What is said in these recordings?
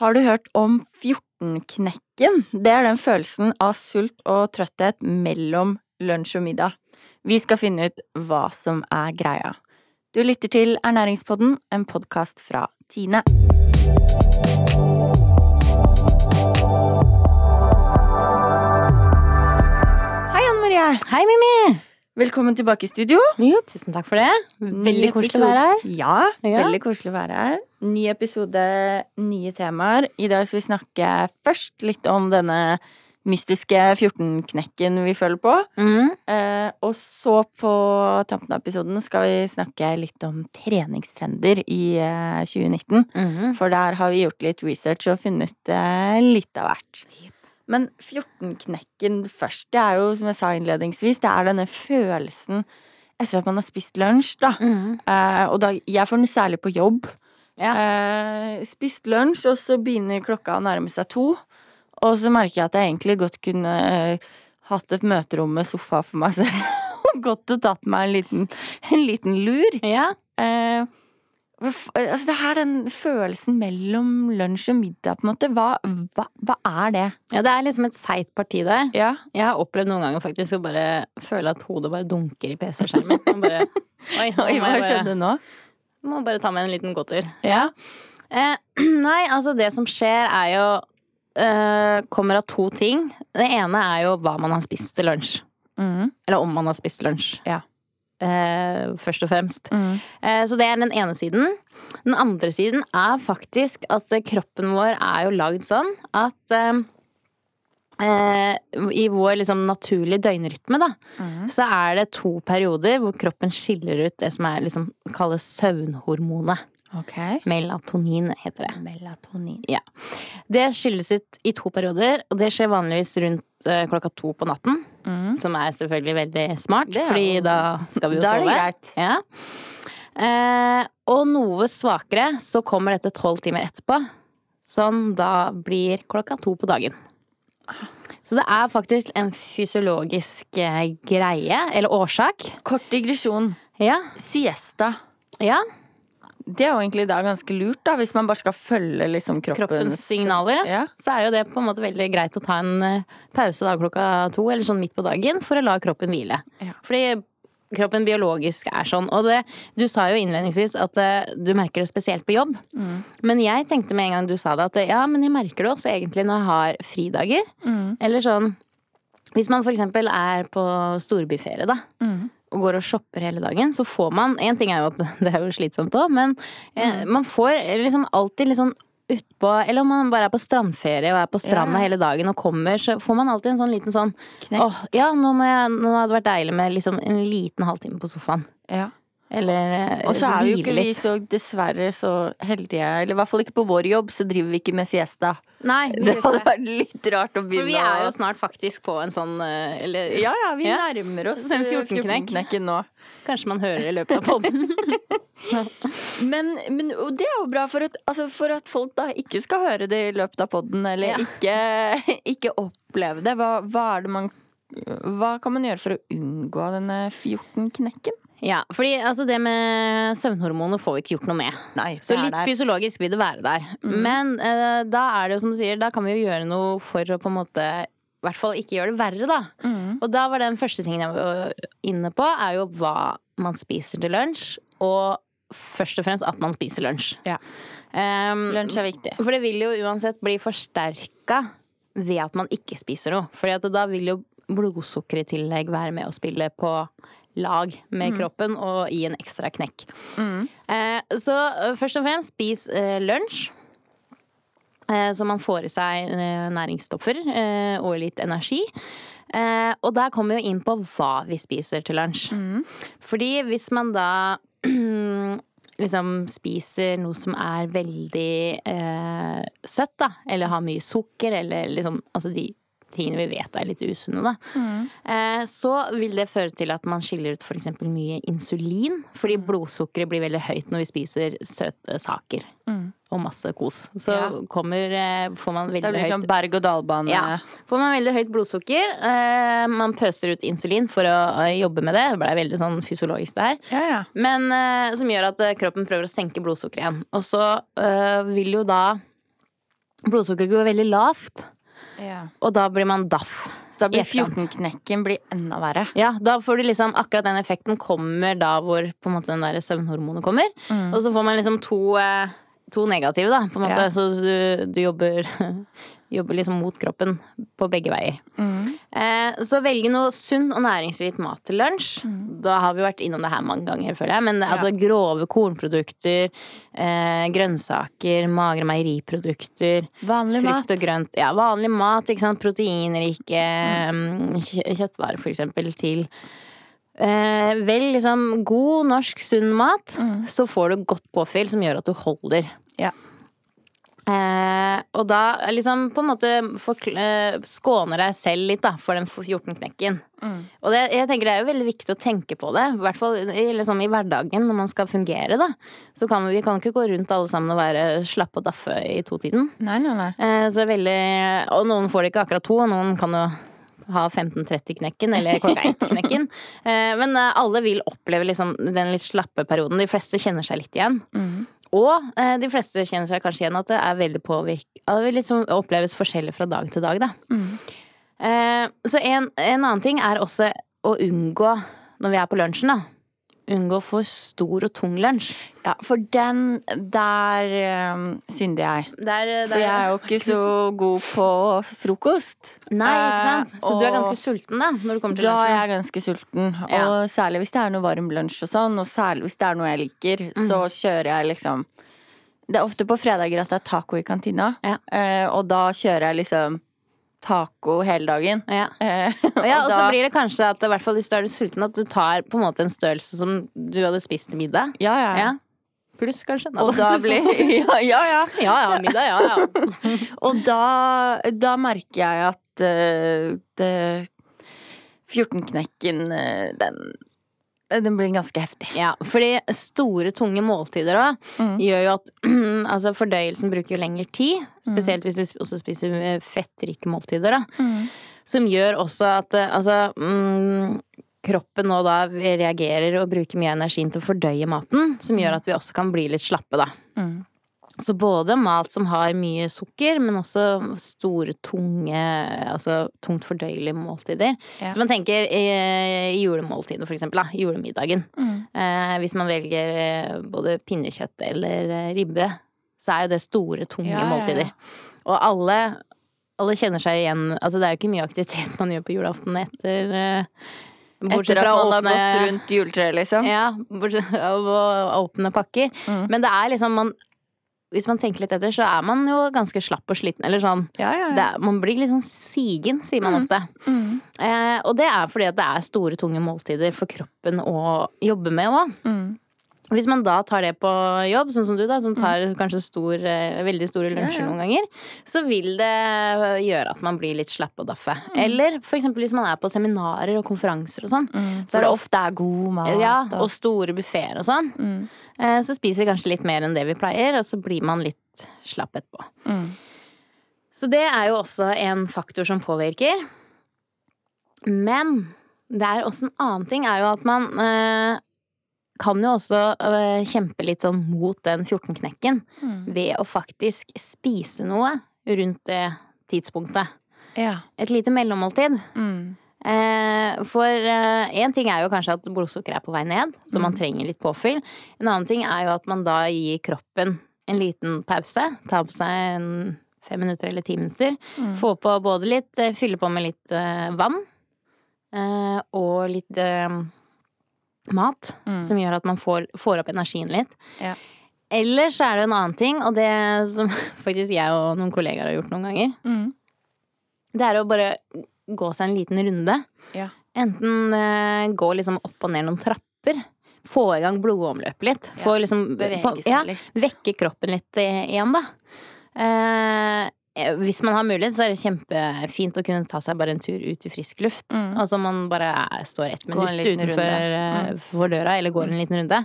Har du hørt om 14-knekken? Det er den følelsen av sult og trøtthet mellom lunsj og middag. Vi skal finne ut hva som er greia. Du lytter til Ernæringspodden, en podkast fra Tine. Hei, Anne Marie. Hei, Mimi! Velkommen tilbake i studio. Jo, tusen takk for det. Veldig Ny koselig å være her. Ja, Ja. veldig koselig å være her. Ny episode, nye temaer. I dag skal vi snakke først litt om denne mystiske 14-knekken vi følger på. Mm. Eh, og så på tampen av episoden skal vi snakke litt om treningstrender i eh, 2019. Mm. For der har vi gjort litt research og funnet eh, litt av hvert. Men 14-knekken først, det er jo som jeg sa innledningsvis, det er denne følelsen etter at man har spist lunsj, da. Mm. Eh, og da, jeg får den særlig på jobb. Ja. Eh, spist lunsj, og så begynner klokka å nærme seg to. Og så merker jeg at jeg egentlig godt kunne eh, hatt et møterom med sofa for meg selv. Og godt og tatt meg en liten, en liten lur. ja. Eh, altså det her, den følelsen mellom lunsj og middag, på en måte. Hva, hva, hva er det? ja, det er liksom et seigt parti der. Ja. Jeg har opplevd noen ganger faktisk å bare føle at hodet bare dunker i PC-skjermen. Oi, Oi, hva skjedde nå? må bare ta meg en liten gåtur. Ja. Eh, nei, altså det som skjer er jo eh, Kommer av to ting. Det ene er jo hva man har spist til lunsj. Mm. Eller om man har spist lunsj. Ja. Eh, først og fremst. Mm. Eh, Så det er den ene siden. Den andre siden er faktisk at eh, kroppen vår er jo lagd sånn at eh, eh, I vår liksom naturlige døgnrytme, da, så er det to perioder hvor kroppen skiller ut det som er liksom kalles søvnhormonet. Okay. Melatonin heter det. Melatonin. Ja. Det skilles ut i to perioder, og det skjer vanligvis rundt eh, klokka to på natten. Mhm. Som er selvfølgelig veldig smart, Det fordi da skal vi jo Da er det greit. Ja. Eh, og noe svakere så kommer dette tolv timer etterpå. Som da blir klokka to på dagen. Så det er faktisk en fysiologisk eh, greie, eller årsak. Kort digresjon. Ja. Siesta. ja. Det er jo egentlig da ganske lurt, da, hvis man bare skal følge liksom kroppens, Kroppens signaler. Ja. Så er jo det på en måte veldig greit å ta en eh, pause da klokka to, eller sånn midt på dagen, for å la kroppen hvile. Ja. Fordi kroppen biologisk er sånn. Og det, du sa jo innledningsvis at uh, du merker det spesielt på jobb. Mm. Men jeg tenkte med en gang du sa det, at eh, ja, men jeg merker det også egentlig når jeg har fridager. Mm. Eller sånn Hvis man eksempel er på storbyferie, da. Mm. Og går og shopper hele dagen, så får man En ting er jo at det er jo slitsomt òg, men eh, Mm. man får liksom alltid litt sånn utpå Eller om man bare er på strandferie og er på stranda Ja. hele dagen og kommer, så får man alltid en sånn liten sånn Åh, Åh, ja, nå, må jeg, nå hadde det vært deilig med liksom en liten halvtime på sofaen. Ja. Eller eh, Og så er jo ikke vi så dessverre så heldige, eller i hvert fall ikke på vår jobb, så driver vi ikke med siesta. Nei, Det hadde vært litt rart å begynne For vi er jo snart faktisk på en sånn eh, Eller Ja ja, vi Ja. nærmer oss Så eh, 14-knekk. 14-knekken nå. kanskje man hører i løpet av poden. Men, men og det er jo bra for at, altså for at folk da ikke skal høre det i løpet av poden, eller Ja. ikke, ikke oppleve det. Hva, hva det man Hva kan man gjøre for å unngå denne 14-knekken? Ja, fordi altså det med søvnhormoner får vi ikke gjort noe med. Nei, Så litt fysiologisk vil det være der. Men uh, da er det jo som du sier, da kan vi jo gjøre noe for å på en måte i hvert fall ikke gjøre det verre, da. Og da var den første tingen jeg var inne på, er jo hva man spiser til lunsj. Og først og fremst at man spiser lunsj. Ja. Um, Lunsj er viktig. For det vil jo uansett bli forsterka ved at man ikke spiser noe. Fordi da vil jo blodsukker i tillegg være med å spille på lag med kroppen og gi en ekstra knekk. Eh, så eh, først og fremst spis eh, lunsj. Eh, så man får i seg eh, næringsstoffer eh, og litt energi. Eh, og der kommer vi inn på hva vi spiser til lunsj. Fordi hvis man da liksom spiser noe som er veldig eh, søtt, da, eller har mye sukker, eller liksom Altså de tingene vi vet er litt usunne, da. Eh, så vil det føre til at man skiller ut f.eks. mye insulin. Fordi blodsukkeret blir veldig høyt når vi spiser søte saker. Og masse kos. Så Ja. kommer, eh, får man Det veldig blir høyt sånn berg-og-dal-bane. ja. Får man veldig høyt blodsukker, eh, man pøser ut insulin for å jobbe med det. Det ble veldig sånn fysiologisk det her. Ja, ja. Men eh, som gjør at kroppen prøver å senke blodsukkeret igjen. Og så vil jo da blodsukkeret går veldig lavt, Ja. og da blir man daff. Så da blir 14-knekken enda verre. Ja, da får du liksom Akkurat den effekten kommer da hvor på en måte den der søvnhormonet kommer. Og så får man liksom to, eh, to negative, da, på en måte. Ja. Så du, du jobber Jobber liksom mot kroppen på begge veier. Eh, så velge noe sunn og næringsrik mat til lunsj. Da har vi vært innom det her mange ganger, føler jeg. Men altså grove kornprodukter, eh, grønnsaker, magre meieriprodukter. Vanlig mat. Frukt og grønt. Ja, vanlig mat. ikke sant? Proteinrike mm. kjøttvarer, for eksempel, til eh, Vel liksom god norsk, sunn mat, så får du godt påfyll som gjør at du holder. Ja. Eh, og da liksom på en måte eh, skåner deg selv litt da, for den 14-knekken. Og det, jeg tenker det er jo veldig viktig å tenke på det, i hvert fall i, liksom, i hverdagen når man skal fungere. da. Så kan vi, vi kan ikke gå rundt alle sammen og være slappe og daffe i totiden. Nei, nei, nei. Eh, så veldig, og noen får det ikke akkurat to, og noen kan jo ha 15.30-knekken eller klokka 1-knekken. Eh, men eh, alle vil oppleve liksom den litt slappe perioden. De fleste kjenner seg litt igjen. Og eh, de fleste kjenner seg kanskje igjen at det er veldig påvirk... At det liksom oppleves forskjellig fra dag til dag, da. Eh, så en, en annen ting er også å unngå, når vi er på lunsjen, da. Unngå for stor og tung lunsj. Ja, for den der um, synder jeg. Der, For jeg er jo ikke så god på frokost. Nei, ikke sant? Så du er Eh, ganske sulten, da, når du kommer til Da er jeg ganske sulten. Ja. Og særlig hvis det er noe varm lunsj og sånn, og særlig hvis det er noe jeg liker, Mm. så kjører jeg liksom Det er ofte på fredager at det er taco i kantina, Ja. eh, og da kjører jeg liksom taco hele dagen. Ja. Eh, Og, ja, og så da- blir det kanskje at hvert fall hvis du er sulten, at du tar på en måte en størrelse som du hadde spist til middag. Ja, ja. Ja. Pluss, kanskje. Nei, Og da er blir ja, ja, ja. Ja ja, middag, ja ja. Og da, da merker jeg at uh, det 14-knekken, eh, den, den blir ganske heftig. Ja, fordi store, tunge måltider da gjør jo at altså fordøyelsen bruker jo lengre tid. Spesielt hvis du også spiser eh, fettrike måltider, da. Som gjør også at eh, altså mm, kroppen nå da reagerer og bruker mye av energien til å fordøye maten. Som gjør at vi også kan bli litt slappe, da. Så både mat som har mye sukker, men også store, tunge, altså tungt fordøyelige måltider. Ja. Så man tenker i, i julemåltidet, for eksempel. Da, julemiddagen. Eh, hvis man velger eh, både pinnekjøtt eller eh, ribbe, så er jo det store, tunge Ja, ja, ja. måltider. Og alle, alle kjenner seg igjen Altså det er jo ikke mye aktivitet man gjør på julaften etter eh, Etter at man har gått rundt juletreet, liksom. ja, bortsett fra å åpne pakker. Mm. Men det er liksom man, Hvis man tenker litt etter, så er man jo ganske slapp og sliten. Eller sånn. Ja, ja, ja. er, man blir litt sånn sigen, sier man ofte. Mm. Eh, og det er fordi at det er store, tunge måltider for kroppen å jobbe med òg. Mm. Hvis man da tar det på jobb, sånn som du, da, som tar kanskje stor, eh, veldig store lunsjer ja. noen ganger, så vil det gjøre at man blir litt slapp og daffe. Mm. Eller for eksempel hvis man er på seminarer og konferanser og sånn. Mm. For er det ofte er god mat. ja, og- store buffeer og sånn. Mm. Eh, Så spiser vi kanskje litt mer enn det vi pleier, og så blir man litt slapp etterpå. Mm. Så det er jo også en faktor som påvirker. Men det er også en annen ting, er jo at man eh, kan jo også eh, kjempe litt sånn mot den 14-knekken ved å faktisk spise noe rundt det tidspunktet. Ja. Et lite mellommåltid. Mm. Eh, for én ting er jo kanskje at blodsukkeret er på vei ned, så man trenger litt påfyll. En annen ting er jo at man da gir kroppen en liten pause. Tar på seg en fem minutter eller ti minutter. Få på både litt eh, Fylle på med litt eh, vann. eh, og litt mat. Som gjør at man får, får opp energien litt. Ja. Eller så er det en annen ting, og det som faktisk jeg og noen kollegaer har gjort noen ganger. Mm. Det er å bare gå seg en liten runde. Ja. Enten eh, gå liksom opp og ned noen trapper. Få i gang blodomløpet litt. Få liksom bevege seg ja, litt. Vekke kroppen litt igjen, da. Eh, hvis man har mulighet, så er det kjempefint å kunne ta seg bare en tur ut i frisk luft. Mm. Altså man bare er, står ett minutt utenfor. Mm. eh, for døra, eller går en liten runde.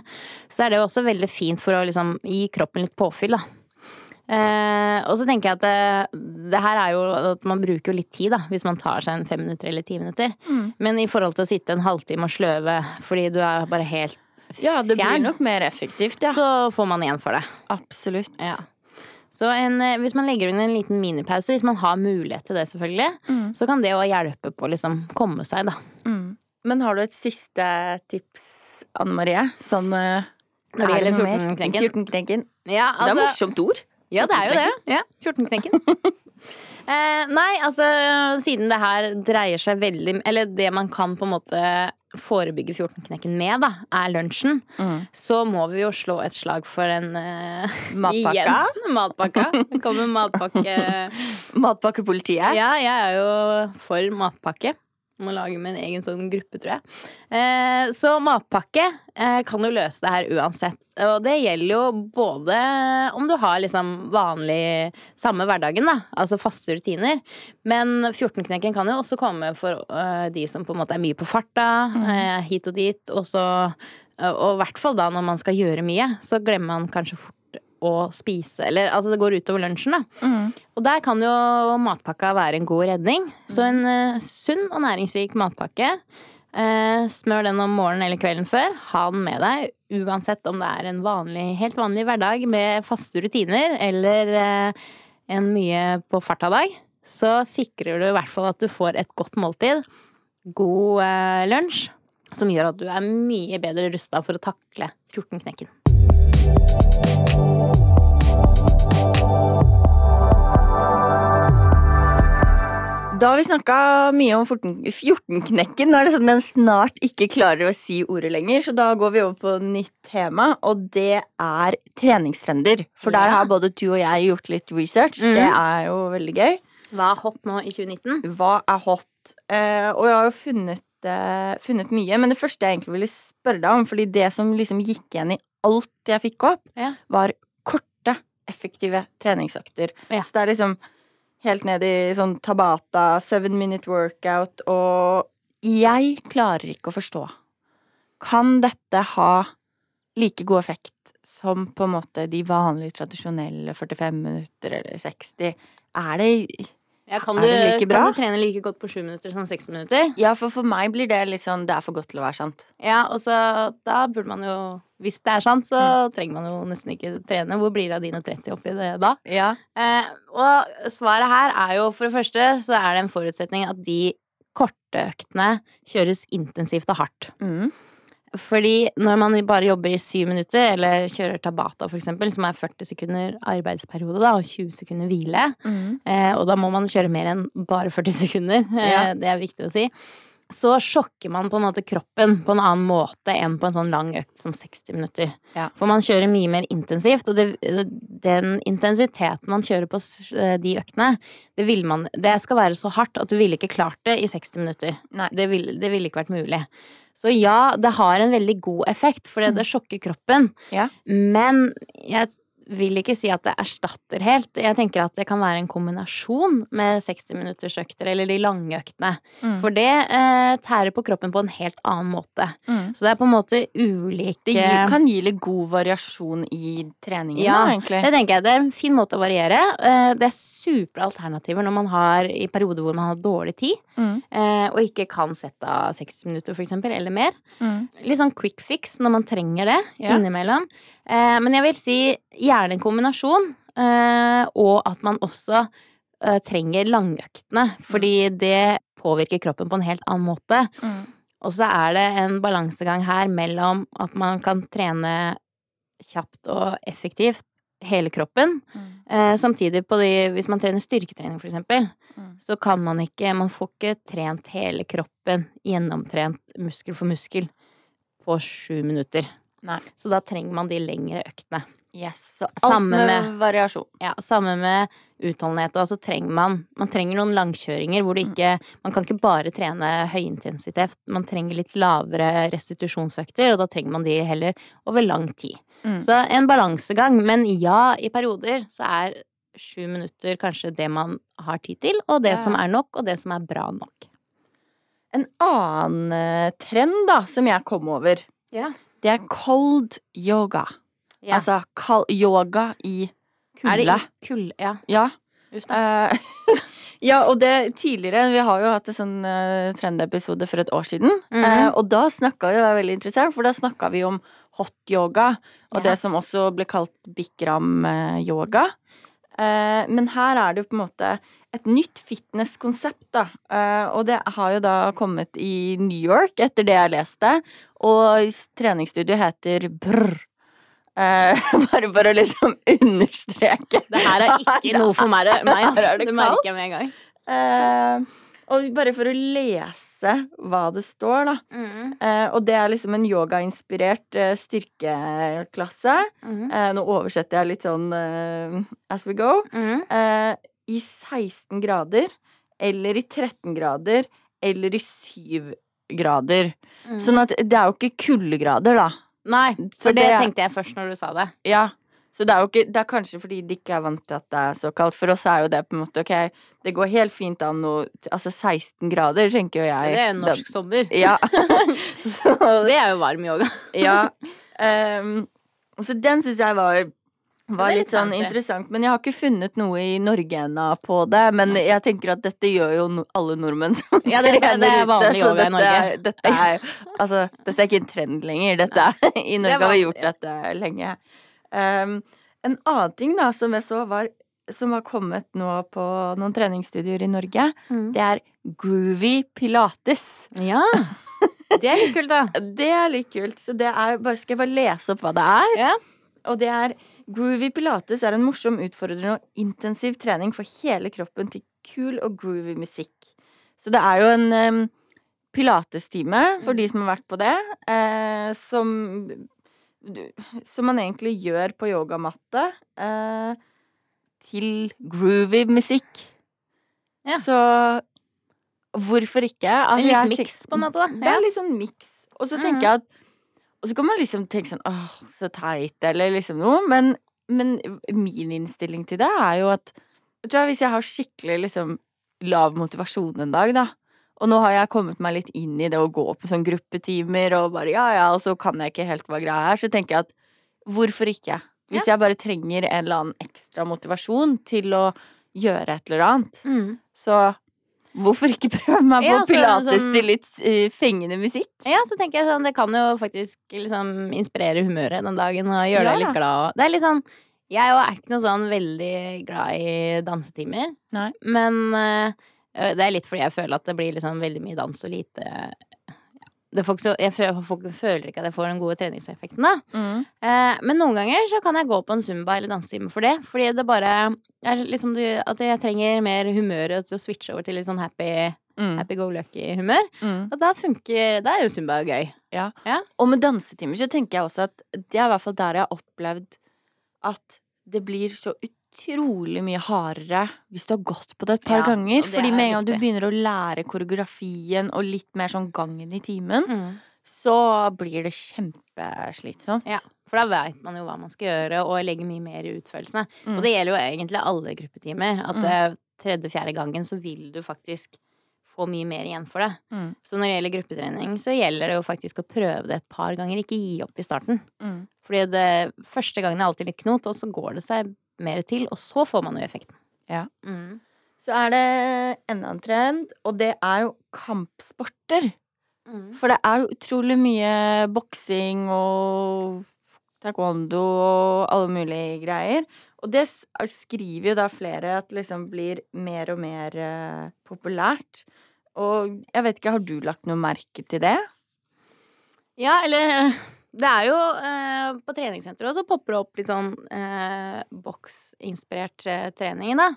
Så er det jo også veldig fint for å liksom gi kroppen litt påfyll, da. Eh, og så tenker jeg at det, det her er jo at man bruker jo litt tid, da, hvis man tar seg en fem minutter eller ti minutter. Mm. Men i forhold til å sitte en halvtime og sløve fordi du er bare helt fjern ja, det blir nok mer effektivt, ja. Så får man igjen for det. Absolutt. Ja. Så en, eh, hvis man legger inn en liten minipause, hvis man har mulighet til det selvfølgelig, Mm. så kan det jo hjelpe på å liksom komme seg, da. Men har du et siste tips, Anne Marie? Sånn Når det er gjelder 14-knekken? 14 ja, altså, Det er altså, morsomt ord. Ja, det er jo det. Ja, 14-knekken. eh, nei, altså siden det her dreier seg veldig Eller det man kan på en måte forebygge 14-knekken med, da, er lunsjen. Så må vi jo slå et slag for en eh, Matpakka? igjen, matpakka. Kommer matpakke Matpakkepolitiet. Ja, jeg er jo for matpakke. Må lage min egen sånn gruppe, tror jeg. Eh, så matpakke eh, kan jo løse det her uansett. Og det gjelder jo både om du har liksom vanlig samme hverdagen, da, altså faste rutiner. Men 14-knekken kan jo også komme for uh, de som på en måte er mye på farta, eh, hit og dit. Og så Og i hvert fall da når man skal gjøre mye, så glemmer man kanskje fort å spise. Eller altså det går utover lunsjen, da. Og der kan jo matpakka være en god redning. Så en uh, sunn og næringsrik matpakke. Uh, smør den om morgenen eller kvelden før. Ha den med deg uansett om det er en vanlig, helt vanlig hverdag med faste rutiner eller uh, en mye på farta-dag. Så sikrer du i hvert fall at du får et godt måltid. God lunsj. Som gjør at du er mye bedre rusta for å takle 14-knekken. Da har vi snakka mye om 14 14-knekken. Nå er det sånn at den snart ikke klarer å si ordet lenger, så da går vi over på nytt tema, og det er treningstrender. For der har både du og jeg gjort litt research. Mm. Det er jo veldig gøy. Hva er hot nå i 2019? Hva er hot? Eh, og jeg har jo funnet, eh, funnet mye, men det første jeg egentlig ville spørre deg om, fordi det som liksom gikk igjen i alt jeg fikk opp, Ja. var korte, effektive treningsøkter. Ja. Så det er liksom helt ned i sånn Tabata, seven minute workout, og jeg klarer ikke å forstå. Kan dette ha like god effekt som på en måte de vanlige, tradisjonelle 45 minutter eller 60? Er det Ja, kan, du, like kan du trene like godt på 7 minutter som 60 minutter? Ja, for for meg blir det litt sånn Det er for godt til å være sant. Ja, og så da burde man jo Hvis det er sant, så trenger man jo nesten ikke trene. Hvor blir det av dine 30 oppi det da? Ja. Eh, og svaret her er jo for det første så er det en forutsetning at de korte øktene kjøres intensivt og hardt. Mm. Fordi når man bare jobber i syv minutter, eller kjører Tabata eksempel, som er 40 sekunder arbeidsperiode da, og 20 sekunder hvile, Mm. eh, og da må man kjøre mer enn bare 40 sekunder, eh, det er viktig å si, så sjokker man på en måte kroppen på en annen måte enn på en sånn lang økt som 60 minutter. Ja. For man kjører mye mer intensivt, og det, den intensiteten man kjører på eh, de øktene, det, vil man, det skal være så hardt at du ville ikke klart det i 60 minutter. Det ville det ville ikke vært mulig. Så ja, det har en veldig god effekt, for det sjokker kroppen. Ja. Men jeg vil ikke si at det erstatter helt. Jeg tenker at det kan være en kombinasjon med 60 minutters økter, eller de lange øktene. Mm. For det eh, tærer på kroppen på en helt annen måte. Mm. Så det er på en måte ulike Det gir, kan gi litt god variasjon i treningen, Ja, da, egentlig. Det tenker jeg. Det er en fin måte å variere. Eh, Det er supre alternativer når man har i perioder hvor man har dårlig tid, Mm. eh, og ikke kan sette av 60 minutter, for eksempel, eller mer. Mm. Litt sånn quick fix når man trenger det Ja. innimellom. Eh, Men jeg vil si gjerne en kombinasjon, eh, og at man også eh, trenger langøktene, fordi det påvirker kroppen på en helt annen måte. Mm. Og så er det en balansegang her mellom at man kan trene kjapt og effektivt hele kroppen. Mm. Eh, samtidig på de, hvis man trener styrketrening, for eksempel, Mm. så kan man ikke Man får ikke trent hele kroppen, gjennomtrent muskel for muskel, på sju minutter. Nei. Så da trenger man de lengre øktene. Yes, så alt Samme med, med- variasjon. Ja, Samme med utholdenhet. Og så trenger man Man trenger noen langkjøringer hvor det ikke Man kan ikke bare trene høyintensitet. Man trenger litt lavere restitusjonsøkter, og da trenger man de heller over lang tid. Mm. Så en balansegang. Men ja, i perioder så er sju minutter kanskje det man har tid til, og det Ja. som er nok, og det som er bra nok. En annen eh, trend da, som jeg kom over, Ja. Det er cold yoga. Ja. Altså kald yoga i kulde. er det i kulde? Ja. Ja. Uff da. Eh, ja, og det tidligere Vi har jo hatt en sånn uh, trendepisode for et år siden. Mhm. uh, og da snakka vi Det var veldig interessant, for da snakka vi om hot yoga, og Ja. det som også ble kalt bikram-yoga. Uh, men her er det jo på en måte et nytt fitnesskonsept, da. Eh, og det har jo da kommet i New York, etter det jeg leste. Og treningsstudioet heter Brr. Eh, bare for å liksom understreke. Det her er ikke noe for meg, meg ass. Det Det merker jeg med en gang. Eh, og bare for å lese hva det står, da. Mm. Eh, og det er liksom en yogainspirert eh, styrkeklasse. Mm. Eh, nå oversetter jeg litt sånn as we go. Mm. I 16 grader, eller i 13 grader, eller i 7 grader. Mm. Sånn at det er jo ikke kuldegrader, da. Nei, for det, det- tenkte jeg først når du sa det. Ja. Så det er jo ikke Det er kanskje fordi de ikke er vant til at det er så kaldt. For oss er jo det på en måte ok, det går helt fint an å Altså 16 grader, tenker jo jeg. Det er en norsk sommer. Ja. så, Det er jo varm yoga. ja. Um, så den syns jeg var, var litt, sånn interessant. Men jeg har ikke funnet noe i Norge ennå på det. Men jeg tenker at dette gjør jo alle nordmenn som Ja, det- det er vanlig ute. Så yoga i Norge. dette, er, altså, dette er ikke en trend lenger. Dette er, I Norge har vi gjort dette lenge. Um, en annen ting da som jeg så var som har kommet nå på noen treningsstudioer i Norge, Mm. det er groovy pilates. Ja. Det er litt kult, da. Det er litt kult. Så det er, bare, skal jeg bare lese opp hva det er? Ja. Og det er Groovy pilates er en morsom, utfordrende og intensiv trening for hele kroppen til kul og groovy musikk. Så det er jo en um, pilatestime, for de som har vært på det, eh, som Som man egentlig gjør på yogamatte. Eh, til groovy musikk. Ja. Så hvorfor ikke? Altså, En liten miks, på en måte, da. Det er litt sånn miks. Og så Mhm. tenker jeg at Og så kan man liksom tenke sånn åh, så teit, eller liksom noe. Men, men min innstilling til det er jo at vet du jeg, Hvis jeg har skikkelig liksom lav motivasjon en dag, da, og nå har jeg kommet meg litt inn i det å gå på sånn gruppetimer og bare ja, ja, og så kan jeg ikke helt hva greia er, så tenker jeg at hvorfor ikke? Hvis jeg bare trenger en eller annen ekstra motivasjon til å gjøre et eller annet, Mm. så hvorfor ikke prøve meg på Ja, så- pilates sånn- til litt uh, fengende musikk? Ja, så tenker jeg sånn, det kan jo faktisk liksom inspirere humøret den dagen og gjøre Ja. deg litt glad. Det er litt sånn Jeg er ikke noe sånn veldig glad i dansetimer. Nei. Men uh, det er litt fordi jeg føler at det blir liksom veldig mye dans og lite ja. det får ikke så, Jeg føler, ikke at jeg får den gode treningseffekten, da. Mm. Eh, men noen ganger så kan jeg gå på en zumba eller dansetime for det. Fordi det bare er liksom At jeg trenger mer humør til å switche over til litt sånn happy, Mm. happy go lucky-humør. Mm. Og da funker Da er jo zumba gøy. Ja. Ja. Og med dansetimer så tenker jeg også at det er i hvert fall der jeg har opplevd at det blir så utrolig mye hardere hvis du har gått på det et par Ja, ganger. Fordi med en gang du begynner å lære koreografien og litt mer sånn gangen i timen, Mm. så blir det kjempeslitsomt. Ja, for da veit man jo hva man skal gjøre, og legger mye mer i utførelsene. Mm. Og det gjelder jo egentlig alle gruppetimer. At mm. tredje-fjerde gangen så vil du faktisk få mye mer igjen for det. Mm. Så når det gjelder gruppetrening, så gjelder det jo faktisk å prøve det et par ganger. Ikke gi opp i starten. Mm. Fordi det første gangen er alltid litt knot, og så går det seg mer til, og så får man jo effekten. Ja. Mm. Så er det enda en trend, og det er jo kampsporter. Mm. For det er jo utrolig mye boksing og taekwondo og alle mulige greier. Og det skriver jo da flere at liksom blir mer og mer uh, populært. Og jeg vet ikke, har du lagt noe merke til det? Ja, eller det er jo eh, På treningssenteret også popper det opp litt sånn eh, boksinspirert eh, trening, da.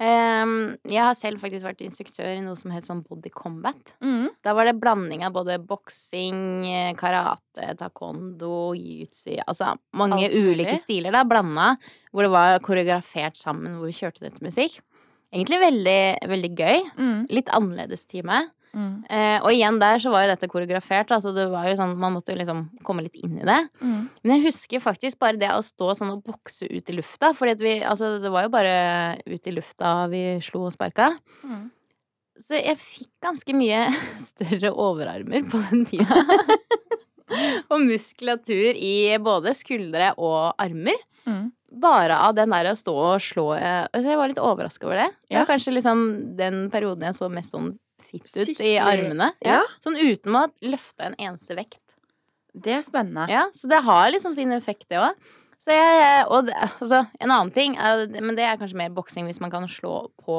Eh, jeg har selv faktisk vært instruktør i noe som het sånn body combat. Mm. Da var det blanding av både boksing, eh, karate, taekwondo, jiu-jitsu Altså mange Alt ulike stiler da, blanda, hvor det var koreografert sammen, hvor vi kjørte det til musikk. Egentlig veldig, veldig gøy. Mm. Litt annerledes time. Mm. Eh, og igjen der så var jo dette koreografert, altså det var jo sånn man måtte jo liksom komme litt inn i det. Mm. Men jeg husker faktisk bare det å stå sånn og bokse ut i lufta, for altså det var jo bare ut i lufta vi slo og sparka. Mm. Så jeg fikk ganske mye større overarmer på den tida. og muskulatur i både skuldre og armer. Mm. Bare av den der å stå og slå eh, altså Jeg var litt overraska over det. Det Ja. var kanskje liksom den perioden jeg så mest sånn fit ut i armene. Ja. Sånn uten å løfte en eneste vekt. Det er spennende. Ja, så det har liksom sin effekt, det òg. Og det, altså, en annen ting, er, men det er kanskje mer boksing hvis man kan slå på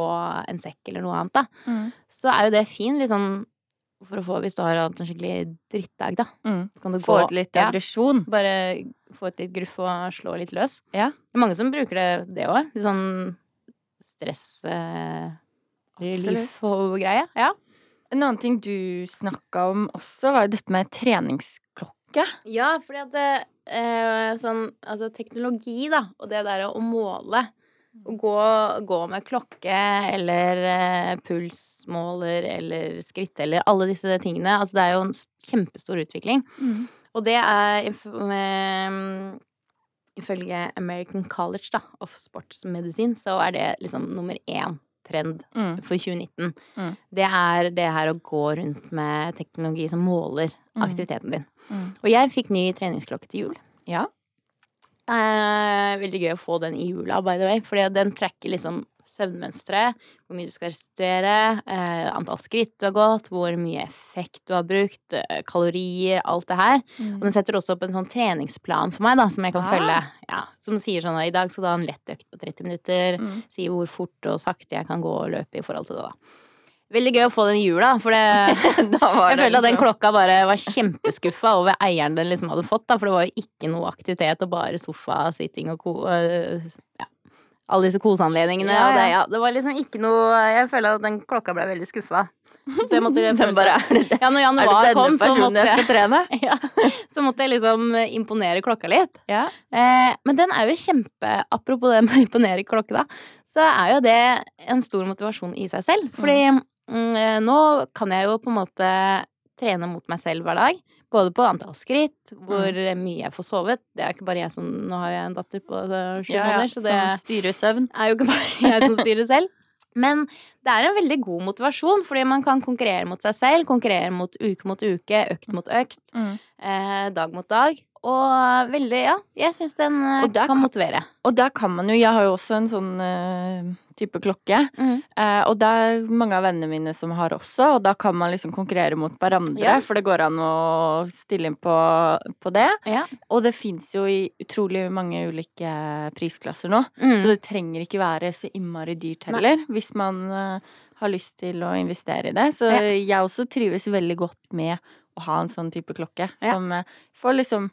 en sekk eller noe annet, da. Mm. Så er jo det fin, liksom, for å få Hvis du har hatt en skikkelig drittdag, da. Mm. Så kan du Få gå ut litt ja, aggresjon. Bare få ut litt gruff og slå litt løs. Ja. Det er mange som bruker det, det òg. Litt sånn stress eh, relief og greie. Ja. En annen ting du snakka om også, var jo dette med treningsklokke. Ja, fordi at det, eh, sånn Altså teknologi, da, og det der å måle Å gå, gå med klokke eller eh, pulsmåler eller skritt eller alle disse tingene. Altså det er jo en kjempestor utvikling. Og det er med, Ifølge American College da, of Sports Medicine så er det liksom nummer én trend Mm. for 2019. Mm. Det er det her å gå rundt med teknologi som måler Mm. aktiviteten din. Mm. Og jeg fikk ny treningsklokke til jul. Ja. Eh, veldig gøy å få den i jula, by the way, fordi den tracker liksom søvnmønstre, hvor mye du skal restituere, eh, antall skritt du har gått, hvor mye effekt du har brukt, eh, kalorier, alt det her. Og den setter også opp en sånn treningsplan for meg, da, som jeg kan Ah. følge. Ja, som sier sånn at i dag skal du ha en lett økt på 30 minutter. Mm. Sier hvor fort og sakte jeg kan gå og løpe i forhold til det, da. Veldig gøy å få den i jula, for det jeg det følte at den liksom- klokka bare var kjempeskuffa over eieren den liksom hadde fått, da, for det var jo ikke noe aktivitet og bare sofa, sitting og ko... øh, ja. Alle disse koseanledningene. Ja, ja. det, ja. det var liksom ikke noe Jeg føler at den klokka ble veldig skuffa. Så jeg måtte Den bare, er det, Ja, når er det januar kom, så måtte jeg trene? ja, så måtte jeg liksom imponere klokka litt. Ja. Eh, men den er jo kjempe Apropos det med å imponere klokka, da. Så er jo det en stor motivasjon i seg selv. Fordi mm, nå kan jeg jo på en måte trene mot meg selv hver dag. Både på antall skritt, hvor mye jeg får sovet. Det er ikke bare jeg som Nå har jeg en datter på eh, sju Ja, måneder, så det er jo ikke bare jeg som styrer selv. Men det er en veldig god motivasjon, fordi man kan konkurrere mot seg selv. Konkurrere mot uke mot uke, økt mot økt, Mm. eh, dag mot dag. Og veldig, ja, jeg syns den eh, kan kan- motivere. Og der kan man jo Jeg har jo også en sånn uh, type klokke. Mm. Uh, og det er mange av vennene mine som har også, og da kan man liksom konkurrere mot hverandre. Ja. For det går an å stille inn på, på det. Ja. Og det fins jo i utrolig mange ulike prisklasser nå. Mm. Så det trenger ikke være så innmari dyrt heller, hvis man uh, har lyst til å investere i det. Så Ja. jeg også trives veldig godt med å ha en sånn type klokke, som får liksom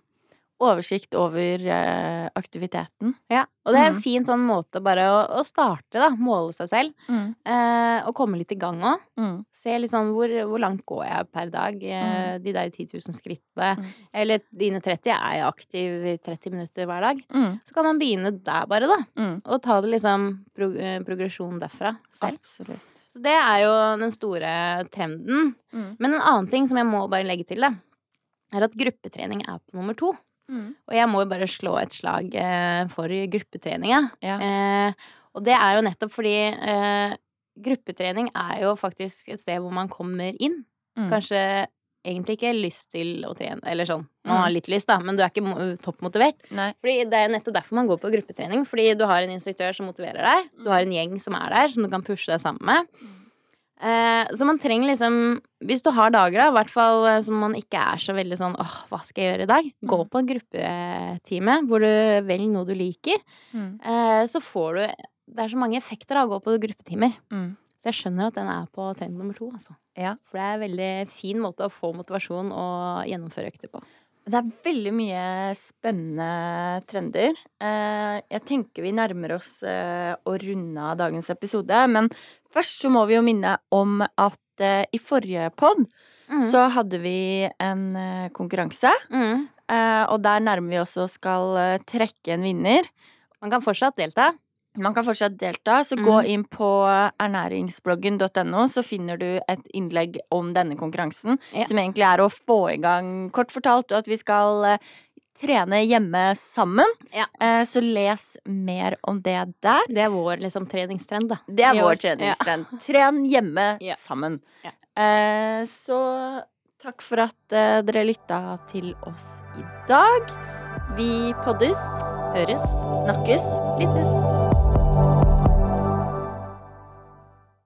oversikt over eh, aktiviteten. ja. Og det er en Mm. fin sånn måte bare å, å starte, da. Måle seg selv. Mm. Eh, og komme litt i gang òg. Mm. Se litt sånn hvor, hvor langt går jeg per dag? Eh, De der 10 000 skrittene. Mm. Eller dine 30. Er jeg aktiv i 30 minutter hver dag? Mm. Så kan man begynne der, bare, da. Mm. Og ta det liksom pro eh, progresjon derfra selv. Absolutt. Så det er jo den store trenden. Mm. Men en annen ting som jeg må bare legge til, da, er at gruppetrening er på nummer to. Mm. Og jeg må jo bare slå et slag eh, for gruppetreninga. Ja. Eh, og det er jo nettopp fordi eh, gruppetrening er jo faktisk et sted hvor man kommer inn. Mm. Kanskje egentlig ikke lyst til å trene, eller sånn. Man Mm. har litt lyst, da, men du er ikke toppmotivert. Nei. Fordi Det er nettopp derfor man går på gruppetrening. Fordi du har en instruktør som motiverer deg. Du har en gjeng som er der, som du kan pushe deg sammen med. Eh, så man trenger liksom Hvis du har dager, da, i hvert fall eh, som man ikke er så veldig sånn åh, hva skal jeg gjøre i dag? Gå på en gruppetime hvor du velger noe du liker. Mm. Eh, så får du Det er så mange effekter av å gå på gruppetimer. Mm. Så jeg skjønner at den er på trend nummer to, altså. Ja. For det er en veldig fin måte å få motivasjon og gjennomføre økter på. Det er veldig mye spennende trender. Eh, Jeg tenker vi nærmer oss eh, å runde av dagens episode, men først så må vi jo minne om at eh, i forrige pod Mm. så hadde vi en konkurranse, Mm. og der nærmer vi oss å skal trekke en vinner. Man kan fortsatt delta. Man kan fortsatt delta, så gå inn på ernæringsbloggen.no, så finner du et innlegg om denne konkurransen, Ja. som egentlig er å få i gang, kort fortalt, at vi skal eh, trene hjemme sammen. Ja. Eh, Så les mer om det der. Det er vår liksom, treningstrend, da. Det er I vår år. treningstrend. Tren hjemme Ja. sammen. Ja. Eh, Så takk for at dere lytta til oss i dag. Vi poddes, Høres. snakkes. Lyttes.